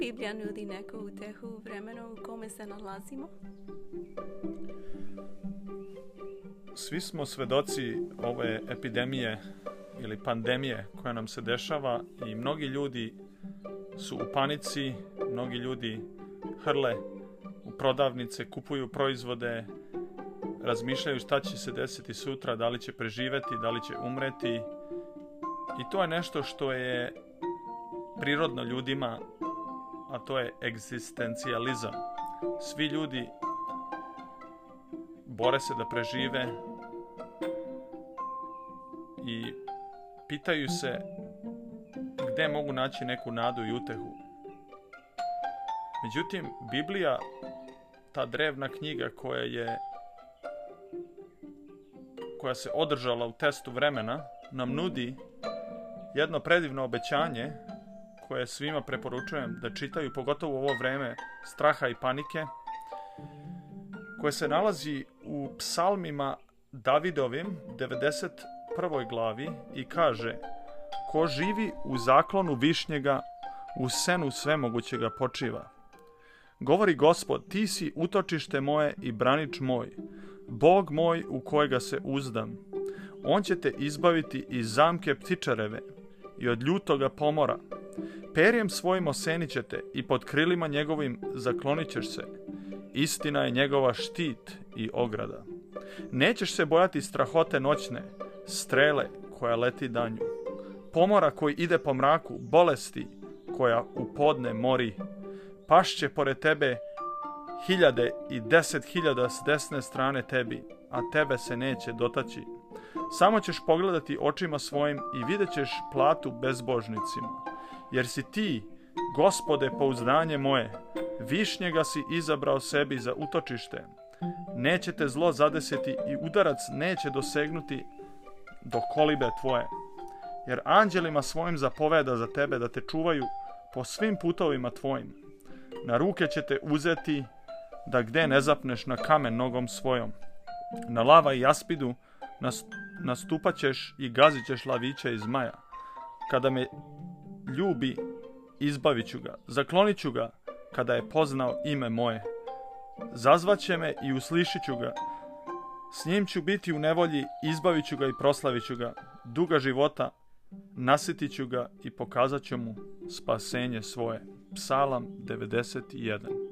Biblija nudi neku utehu vremenu u kome se nalazimo? Svi smo svedoci ove epidemije ili pandemije koja nam se dešava i mnogi ljudi su u panici, mnogi ljudi hrle u prodavnice, kupuju proizvode, razmišljaju šta će se desiti sutra, da li će preživeti, da li će umreti. I to je nešto što je prirodno ljudima a to je egzistencijalizam. Svi ljudi bore se da prežive i pitaju se gdje mogu naći neku nadu i utehu. Međutim, Biblija, ta drevna knjiga koja je koja se održala u testu vremena, nam nudi jedno predivno obećanje koje svima preporučujem da čitaju, pogotovo u ovo vreme straha i panike, koje se nalazi u psalmima Davidovim 91. glavi i kaže Ko živi u zaklonu višnjega, u senu svemogućega počiva. Govori gospod, ti si utočište moje i branič moj, Bog moj u kojega se uzdam. On će te izbaviti iz zamke ptičareve i od ljutoga pomora. Perjem svojim osenit i pod krilima njegovim zaklonit ćeš se. Istina je njegova štit i ograda. Nećeš se bojati strahote noćne, strele koja leti danju, pomora koji ide po mraku, bolesti koja u podne mori. Pašće pored tebe hiljade i deset hiljada s desne strane tebi, a tebe se neće dotaći. Samo ćeš pogledati očima svojim i vidjet ćeš platu bezbožnicima jer si ti, gospode, pouzdanje moje, višnjega si izabrao sebi za utočište. Neće te zlo zadesiti i udarac neće dosegnuti do kolibe tvoje. Jer anđelima svojim zapoveda za tebe da te čuvaju po svim putovima tvojim. Na ruke će te uzeti da gde ne zapneš na kamen nogom svojom. Na lava i jaspidu nastupat ćeš i gazit ćeš lavića i zmaja. Kada me ljubi, izbavit ću ga, zaklonit ću ga kada je poznao ime moje. zazvat će me i uslišit ću ga. S njim ću biti u nevolji, izbavit ću ga i proslavit ću ga. Duga života, nasitit ću ga i pokazat ću mu spasenje svoje. Psalam 91